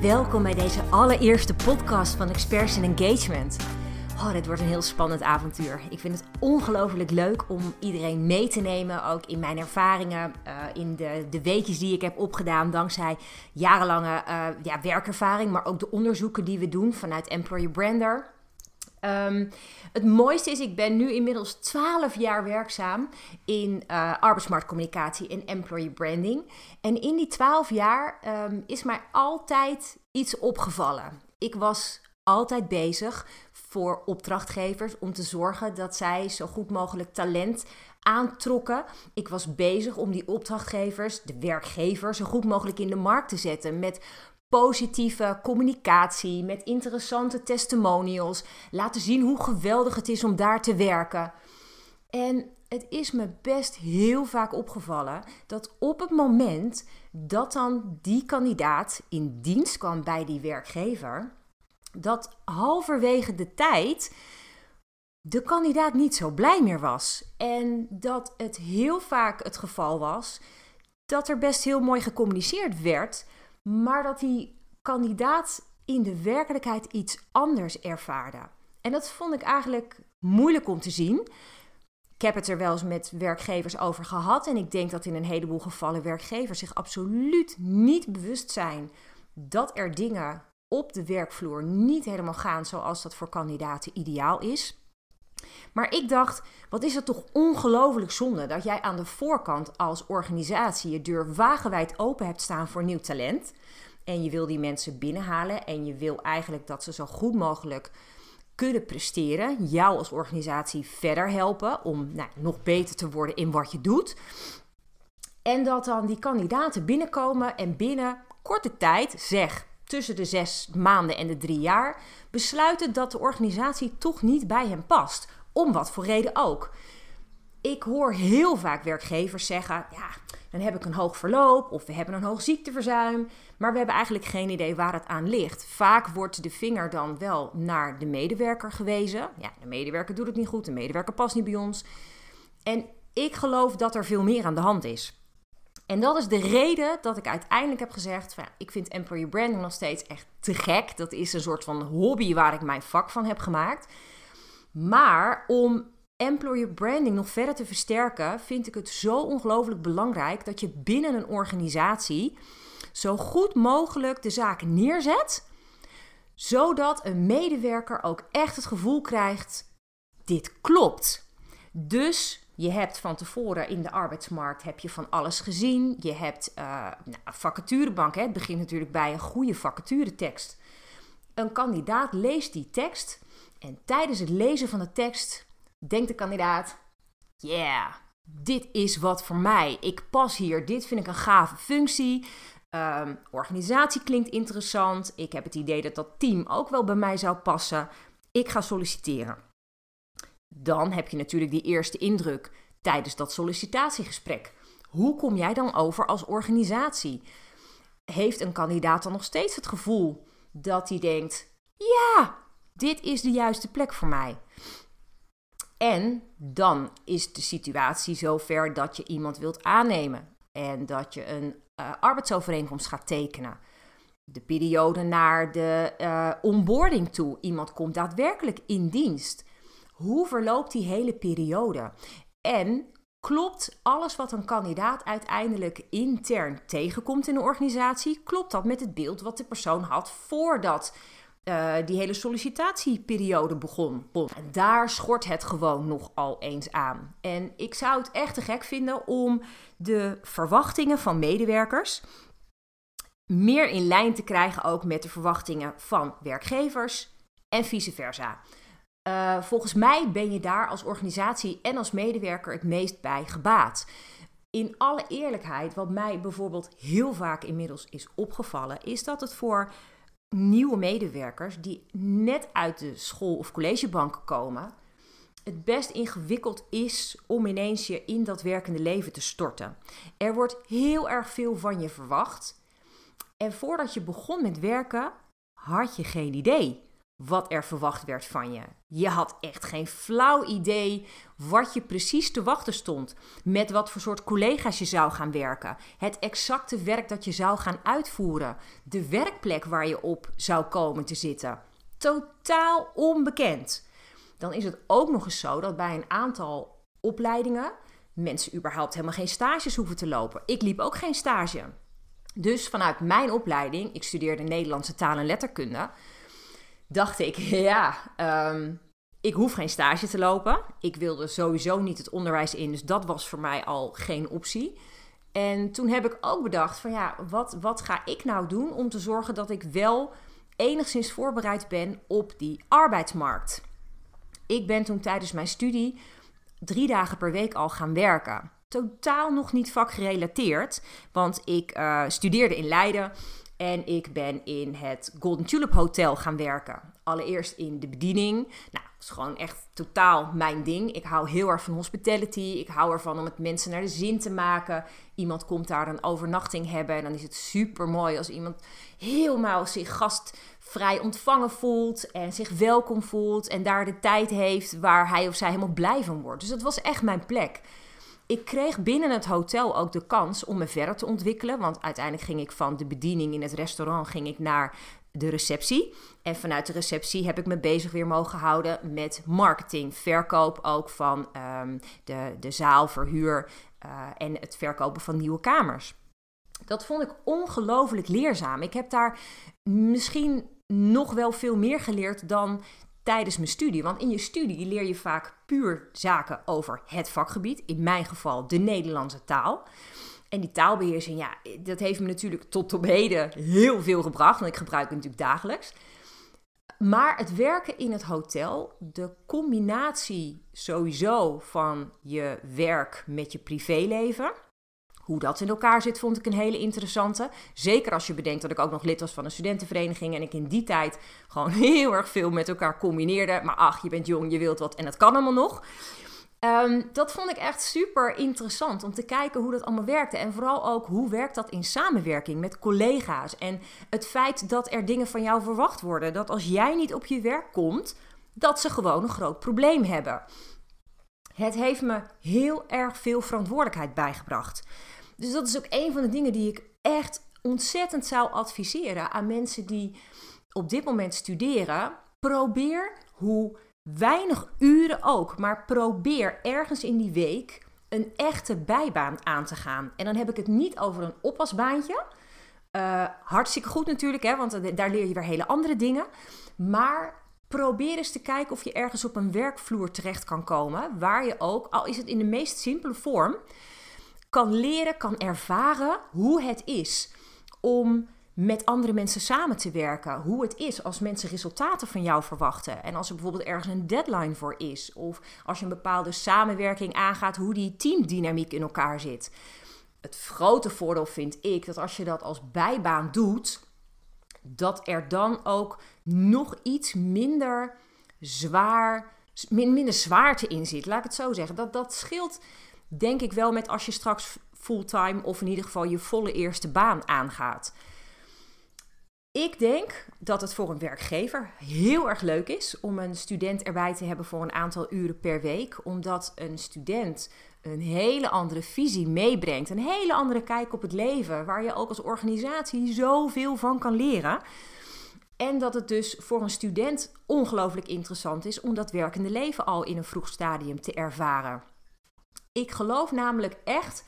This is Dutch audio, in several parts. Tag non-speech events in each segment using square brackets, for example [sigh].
welkom bij deze allereerste podcast van Experts in Engagement. Oh, dit wordt een heel spannend avontuur. Ik vind het ongelooflijk leuk om iedereen mee te nemen, ook in mijn ervaringen, uh, in de, de weekjes die ik heb opgedaan dankzij jarenlange uh, ja, werkervaring, maar ook de onderzoeken die we doen vanuit Employer Brander. Um, het mooiste is, ik ben nu inmiddels 12 jaar werkzaam in uh, arbeidsmarktcommunicatie en employee branding. En in die 12 jaar um, is mij altijd iets opgevallen. Ik was altijd bezig voor opdrachtgevers om te zorgen dat zij zo goed mogelijk talent aantrokken. Ik was bezig om die opdrachtgevers, de werkgever, zo goed mogelijk in de markt te zetten met positieve communicatie, met interessante testimonials, laten zien hoe geweldig het is om daar te werken. En het is me best heel vaak opgevallen dat op het moment dat dan die kandidaat in dienst kwam bij die werkgever, dat halverwege de tijd de kandidaat niet zo blij meer was. En dat het heel vaak het geval was dat er best heel mooi gecommuniceerd werd, maar dat die kandidaat in de werkelijkheid iets anders ervaarde. En dat vond ik eigenlijk moeilijk om te zien. Ik heb het er wel eens met werkgevers over gehad. En ik denk dat in een heleboel gevallen werkgevers zich absoluut niet bewust zijn dat er dingen op de werkvloer niet helemaal gaan zoals dat voor kandidaten ideaal is. Maar ik dacht, wat is het toch ongelooflijk zonde dat jij aan de voorkant als organisatie je deur wagenwijd open hebt staan voor nieuw talent. En je wil die mensen binnenhalen en je wil eigenlijk dat ze zo goed mogelijk kunnen presteren. Jou als organisatie verder helpen om nou, nog beter te worden in wat je doet. En dat dan die kandidaten binnenkomen en binnen korte tijd, zeg tussen de zes maanden en de drie jaar, besluiten dat de organisatie toch niet bij hem past. Om wat voor reden ook. Ik hoor heel vaak werkgevers zeggen: ja, dan heb ik een hoog verloop of we hebben een hoog ziekteverzuim. Maar we hebben eigenlijk geen idee waar het aan ligt. Vaak wordt de vinger dan wel naar de medewerker gewezen. Ja, de medewerker doet het niet goed, de medewerker past niet bij ons. En ik geloof dat er veel meer aan de hand is. En dat is de reden dat ik uiteindelijk heb gezegd: van, ik vind employer branding nog steeds echt te gek. Dat is een soort van hobby waar ik mijn vak van heb gemaakt. Maar om employer branding nog verder te versterken, vind ik het zo ongelooflijk belangrijk dat je binnen een organisatie zo goed mogelijk de zaak neerzet, zodat een medewerker ook echt het gevoel krijgt: dit klopt. Dus je hebt van tevoren in de arbeidsmarkt heb je van alles gezien. Je hebt uh, nou, vacaturebank. Hè. Het begint natuurlijk bij een goede vacaturetekst. Een kandidaat leest die tekst. En tijdens het lezen van de tekst denkt de kandidaat: Yeah, dit is wat voor mij. Ik pas hier. Dit vind ik een gave functie. Um, organisatie klinkt interessant. Ik heb het idee dat dat team ook wel bij mij zou passen. Ik ga solliciteren. Dan heb je natuurlijk die eerste indruk tijdens dat sollicitatiegesprek. Hoe kom jij dan over als organisatie? Heeft een kandidaat dan nog steeds het gevoel dat hij denkt: ja, dit is de juiste plek voor mij? En dan is de situatie zover dat je iemand wilt aannemen en dat je een uh, arbeidsovereenkomst gaat tekenen. De periode naar de uh, onboarding toe. Iemand komt daadwerkelijk in dienst. Hoe verloopt die hele periode? En klopt alles wat een kandidaat uiteindelijk intern tegenkomt in de organisatie, klopt dat met het beeld wat de persoon had voordat uh, die hele sollicitatieperiode begon. En daar schort het gewoon nogal eens aan. En ik zou het echt te gek vinden om de verwachtingen van medewerkers meer in lijn te krijgen ook met de verwachtingen van werkgevers en vice versa. Uh, volgens mij ben je daar als organisatie en als medewerker het meest bij gebaat. In alle eerlijkheid, wat mij bijvoorbeeld heel vaak inmiddels is opgevallen, is dat het voor nieuwe medewerkers die net uit de school- of collegebanken komen, het best ingewikkeld is om ineens je in dat werkende leven te storten. Er wordt heel erg veel van je verwacht. En voordat je begon met werken, had je geen idee wat er verwacht werd van je. Je had echt geen flauw idee wat je precies te wachten stond, met wat voor soort collega's je zou gaan werken, het exacte werk dat je zou gaan uitvoeren, de werkplek waar je op zou komen te zitten. Totaal onbekend. Dan is het ook nog eens zo dat bij een aantal opleidingen mensen überhaupt helemaal geen stages hoeven te lopen. Ik liep ook geen stage. Dus vanuit mijn opleiding, ik studeerde Nederlandse taal en letterkunde, dacht ik, [laughs] ja, ehm, ik hoef geen stage te lopen. Ik wilde sowieso niet het onderwijs in, dus dat was voor mij al geen optie. En toen heb ik ook bedacht van ja, wat, wat ga ik nou doen om te zorgen dat ik wel enigszins voorbereid ben op die arbeidsmarkt. Ik ben toen tijdens mijn studie drie dagen per week al gaan werken. Totaal nog niet vakgerelateerd, want ik uh, studeerde in Leiden en ik ben in het Golden Tulip Hotel gaan werken. Allereerst in de bediening. Nou, dat is gewoon echt totaal mijn ding. Ik hou heel erg van hospitality. Ik hou ervan om het mensen naar de zin te maken. Iemand komt daar een overnachting hebben. En dan is het super mooi als iemand helemaal zich gastvrij ontvangen voelt. En zich welkom voelt. En daar de tijd heeft waar hij of zij helemaal blij van wordt. Dus dat was echt mijn plek ik kreeg binnen het hotel ook de kans om me verder te ontwikkelen. Want uiteindelijk ging ik van de bediening in het restaurant ging ik naar de receptie. En vanuit de receptie heb ik me bezig weer mogen houden met marketing. Verkoop ook van um, de, de zaalverhuur uh, en het verkopen van nieuwe kamers. Dat vond ik ongelooflijk leerzaam. Ik heb daar misschien nog wel veel meer geleerd dan tijdens mijn studie. Want in je studie leer je vaak puur zaken over het vakgebied. In mijn geval de Nederlandse taal. En die taalbeheersing, ja, dat heeft me natuurlijk tot op heden heel veel gebracht. Want ik gebruik het natuurlijk dagelijks. Maar het werken in het hotel, de combinatie sowieso van je werk met je privéleven hoe dat in elkaar zit, vond ik een hele interessante. Zeker als je bedenkt dat ik ook nog lid was van een studentenvereniging en ik in die tijd gewoon [laughs] heel erg veel met elkaar combineerde. Maar ach, je bent jong, je wilt wat en dat kan allemaal nog. Ehm, dat vond ik echt super interessant om te kijken hoe dat allemaal werkte. En vooral ook hoe werkt dat in samenwerking met collega's. En het feit dat er dingen van jou verwacht worden. Dat als jij niet op je werk komt, dat ze gewoon een groot probleem hebben. Het heeft me heel erg veel verantwoordelijkheid bijgebracht. Dus dat is ook een van de dingen die ik echt ontzettend zou adviseren aan mensen die op dit moment studeren. Probeer hoe weinig uren ook, maar probeer ergens in die week een echte bijbaan aan te gaan. En dan heb ik het niet over een oppasbaantje. Uh, hartstikke goed natuurlijk, hè, want daar leer je weer hele andere dingen. Maar probeer eens te kijken of je ergens op een werkvloer terecht kan komen. Waar je ook, al is het in de meest simpele vorm, kan leren, kan ervaren hoe het is om met andere mensen samen te werken. Hoe het is als mensen resultaten van jou verwachten. En als er bijvoorbeeld ergens een deadline voor is. Of als je een bepaalde samenwerking aangaat, hoe die teamdynamiek in elkaar zit. Het grote voordeel vind ik dat als je dat als bijbaan doet, dat er dan ook nog iets minder zwaar, minder zwaarte in zit. Laat ik het zo zeggen. Dat, dat scheelt denk ik wel met als je straks fulltime of in ieder geval je volle eerste baan aangaat. Ik denk dat het voor een werkgever heel erg leuk is om een student erbij te hebben voor een aantal uren per week, omdat een student een hele andere visie meebrengt, een hele andere kijk op het leven, waar je ook als organisatie zoveel van kan leren. En dat het dus voor een student ongelooflijk interessant is om dat werkende leven al in een vroeg stadium te ervaren. Ik geloof namelijk echt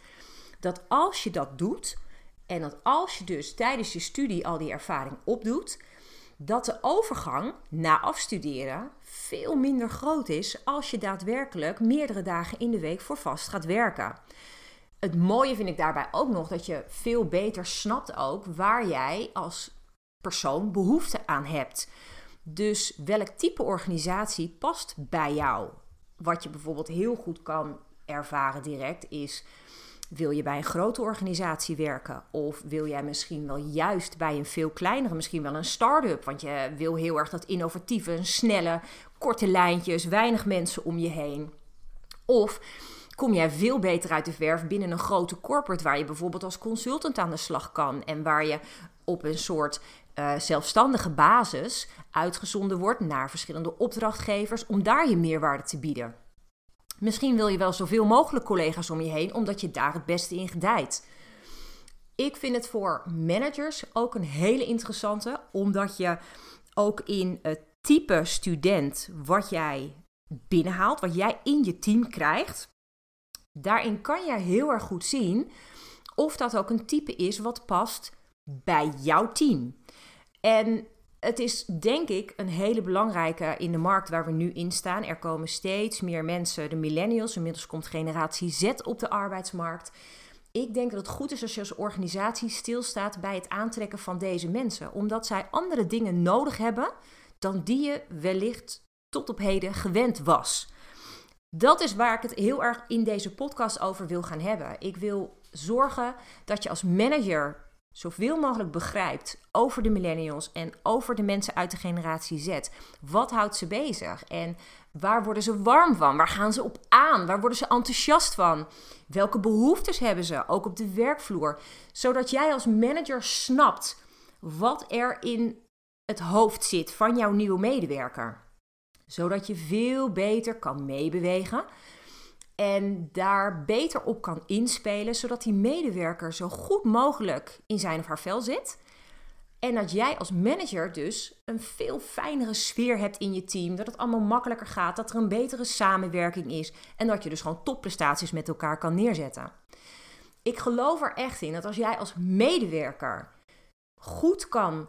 dat als je dat doet, en dat als je dus tijdens je studie al die ervaring opdoet, dat de overgang na afstuderen veel minder groot is als je daadwerkelijk meerdere dagen in de week voor vast gaat werken. Het mooie vind ik daarbij ook nog dat je veel beter snapt ook waar jij als persoon behoefte aan hebt. Dus welk type organisatie past bij jou? Wat je bijvoorbeeld heel goed kan ervaren direct is Wil je bij een grote organisatie werken? Of wil jij misschien wel juist bij een veel kleinere, misschien wel een start-up? Want je wil heel erg dat innovatieve, snelle, korte lijntjes, weinig mensen om je heen. Of kom jij veel beter uit de verf binnen een grote corporate waar je bijvoorbeeld als consultant aan de slag kan en waar je op een soort uh, zelfstandige basis uitgezonden wordt naar verschillende opdrachtgevers om daar je meerwaarde te bieden. Misschien wil je wel zoveel mogelijk collega's om je heen, omdat je daar het beste in gedijt. Ik vind het voor managers ook een hele interessante, omdat je ook in het type student wat jij binnenhaalt, wat jij in je team krijgt, daarin kan je heel erg goed zien of dat ook een type is wat past bij jouw team. En het is denk ik een hele belangrijke in de markt waar we nu in staan. Er komen steeds meer mensen, de millennials, inmiddels komt generatie Z op de arbeidsmarkt. Ik denk dat het goed is als je als organisatie stilstaat bij het aantrekken van deze mensen, omdat zij andere dingen nodig hebben dan die je wellicht tot op heden gewend was. Dat is waar ik het heel erg in deze podcast over wil gaan hebben. Ik wil zorgen dat je als manager zoveel mogelijk begrijpt over de millennials en over de mensen uit de generatie Z. Wat houdt ze bezig en waar worden ze warm van? Waar gaan ze op aan? Waar worden ze enthousiast van? Welke behoeftes hebben ze, ook op de werkvloer? Zodat jij als manager snapt wat er in het hoofd zit van jouw nieuwe medewerker. Zodat je veel beter kan meebewegen en daar beter op kan inspelen, zodat die medewerker zo goed mogelijk in zijn of haar vel zit. En dat jij als manager dus een veel fijnere sfeer hebt in je team. Dat het allemaal makkelijker gaat. Dat er een betere samenwerking is. En dat je dus gewoon topprestaties met elkaar kan neerzetten. Ik geloof er echt in dat als jij als medewerker goed kan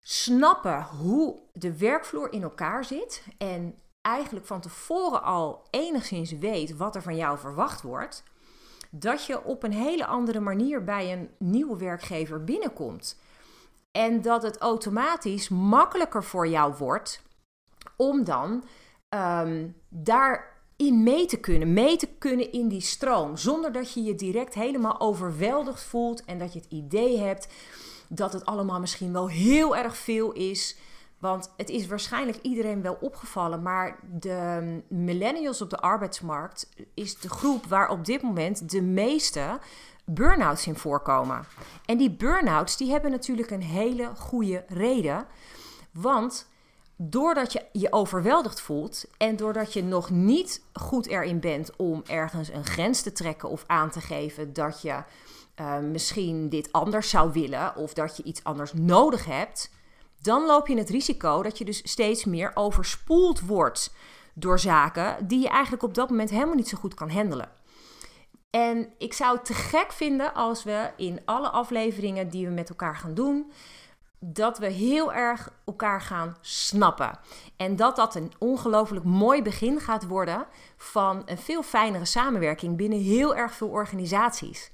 snappen hoe de werkvloer in elkaar zit. En eigenlijk van tevoren al enigszins weet wat er van jou verwacht wordt, dat je op een hele andere manier bij een nieuwe werkgever binnenkomt. En dat het automatisch makkelijker voor jou wordt om dan um, daarin mee te kunnen, mee te kunnen in die stroom, zonder dat je je direct helemaal overweldigd voelt en dat je het idee hebt dat het allemaal misschien wel heel erg veel is. Want het is waarschijnlijk iedereen wel opgevallen, maar de millennials op de arbeidsmarkt is de groep waar op dit moment de meeste burn-outs in voorkomen. En die burn-outs die hebben natuurlijk een hele goede reden. Want doordat je je overweldigd voelt en doordat je nog niet goed erin bent om ergens een grens te trekken of aan te geven dat je uh, misschien dit anders zou willen of dat je iets anders nodig hebt dan loop je het risico dat je dus steeds meer overspoeld wordt door zaken die je eigenlijk op dat moment helemaal niet zo goed kan handelen. En ik zou het te gek vinden als we in alle afleveringen die we met elkaar gaan doen, dat we heel erg elkaar gaan snappen. En dat dat een ongelooflijk mooi begin gaat worden van een veel fijnere samenwerking binnen heel erg veel organisaties.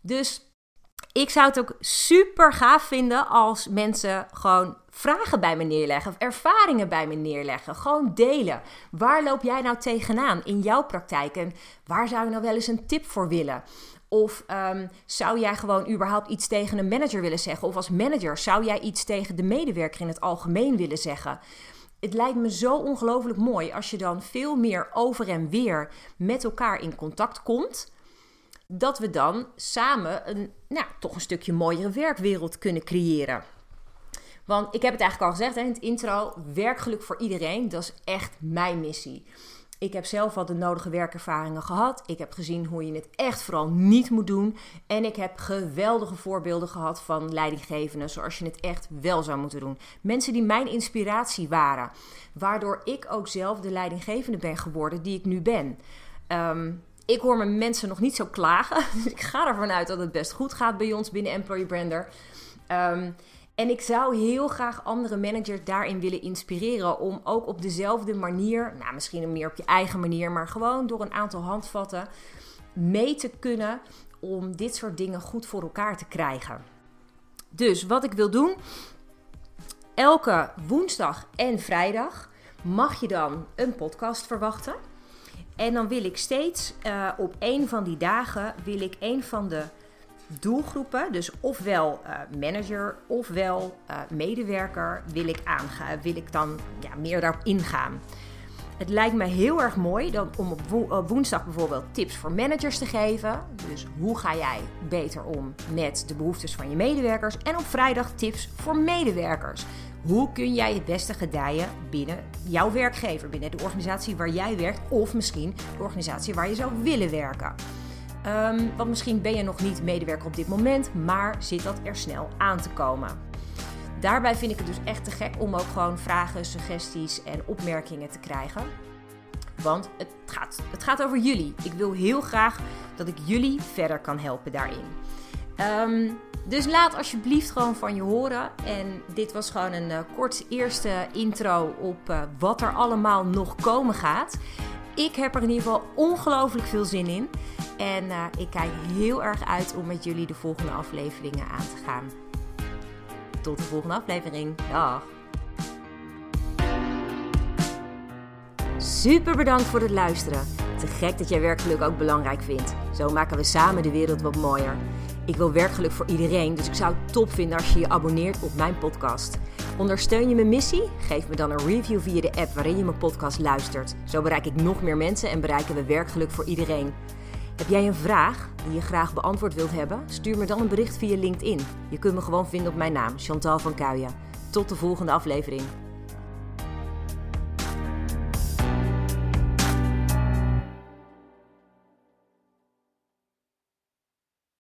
Dus ik zou het ook super gaaf vinden als mensen gewoon vragen bij me neerleggen of ervaringen bij me neerleggen. Gewoon delen. Waar loop jij nou tegenaan in jouw praktijk en waar zou je nou wel eens een tip voor willen? Of um, zou jij gewoon überhaupt iets tegen een manager willen zeggen? Of als manager zou jij iets tegen de medewerker in het algemeen willen zeggen? Het lijkt me zo ongelooflijk mooi als je dan veel meer over en weer met elkaar in contact komt. Dat we dan samen een, nou, toch een stukje mooiere werkwereld kunnen creëren. Want ik heb het eigenlijk al gezegd hè, in het intro: werkgeluk voor iedereen, dat is echt mijn missie. Ik heb zelf al de nodige werkervaringen gehad. Ik heb gezien hoe je het echt vooral niet moet doen. En ik heb geweldige voorbeelden gehad van leidinggevenden zoals je het echt wel zou moeten doen. Mensen die mijn inspiratie waren. Waardoor ik ook zelf de leidinggevende ben geworden die ik nu ben. Ehm, ik hoor mijn mensen nog niet zo klagen. [laughs] Dus ik ga ervan uit dat het best goed gaat bij ons binnen Employee Brander. Um, en ik zou heel graag andere managers daarin willen inspireren om ook op dezelfde manier, nou misschien meer op je eigen manier, maar gewoon door een aantal handvatten mee te kunnen om dit soort dingen goed voor elkaar te krijgen. Dus wat ik wil doen, elke woensdag en vrijdag mag je dan een podcast verwachten. En dan wil ik steeds uh, op een van die dagen wil ik een van de doelgroepen, dus ofwel uh, manager ofwel uh, medewerker, wil ik aangaan, wil ik dan ja, meer daarop ingaan. Het lijkt me heel erg mooi dan om op woensdag bijvoorbeeld tips voor managers te geven. Dus hoe ga jij beter om met de behoeftes van je medewerkers? En op vrijdag tips voor medewerkers. Hoe kun jij het beste gedijen binnen jouw werkgever, binnen de organisatie waar jij werkt, of misschien de organisatie waar je zou willen werken? Um, want misschien ben je nog niet medewerker op dit moment, maar zit dat er snel aan te komen. Daarbij vind ik het dus echt te gek om ook gewoon vragen, suggesties en opmerkingen te krijgen. Want het gaat, het gaat over jullie. Ik wil heel graag dat ik jullie verder kan helpen daarin. Um, dus laat alsjeblieft gewoon van je horen. En dit was gewoon een uh, kort eerste intro op uh, wat er allemaal nog komen gaat. Ik heb er in ieder geval ongelooflijk veel zin in. En uh, ik kijk heel erg uit om met jullie de volgende afleveringen aan te gaan. Tot de volgende aflevering. Dag. Super bedankt voor het luisteren. Te gek dat jij werkgeluk ook belangrijk vindt. Zo maken we samen de wereld wat mooier. Ik wil werkgeluk voor iedereen, dus ik zou het top vinden als je je abonneert op mijn podcast. Ondersteun je mijn missie? Geef me dan een review via de app waarin je mijn podcast luistert. Zo bereik ik nog meer mensen en bereiken we werkgeluk voor iedereen. Heb jij een vraag die je graag beantwoord wilt hebben? Stuur me dan een bericht via LinkedIn. Je kunt me gewoon vinden op mijn naam, Chantal van Kuijen. Tot de volgende aflevering.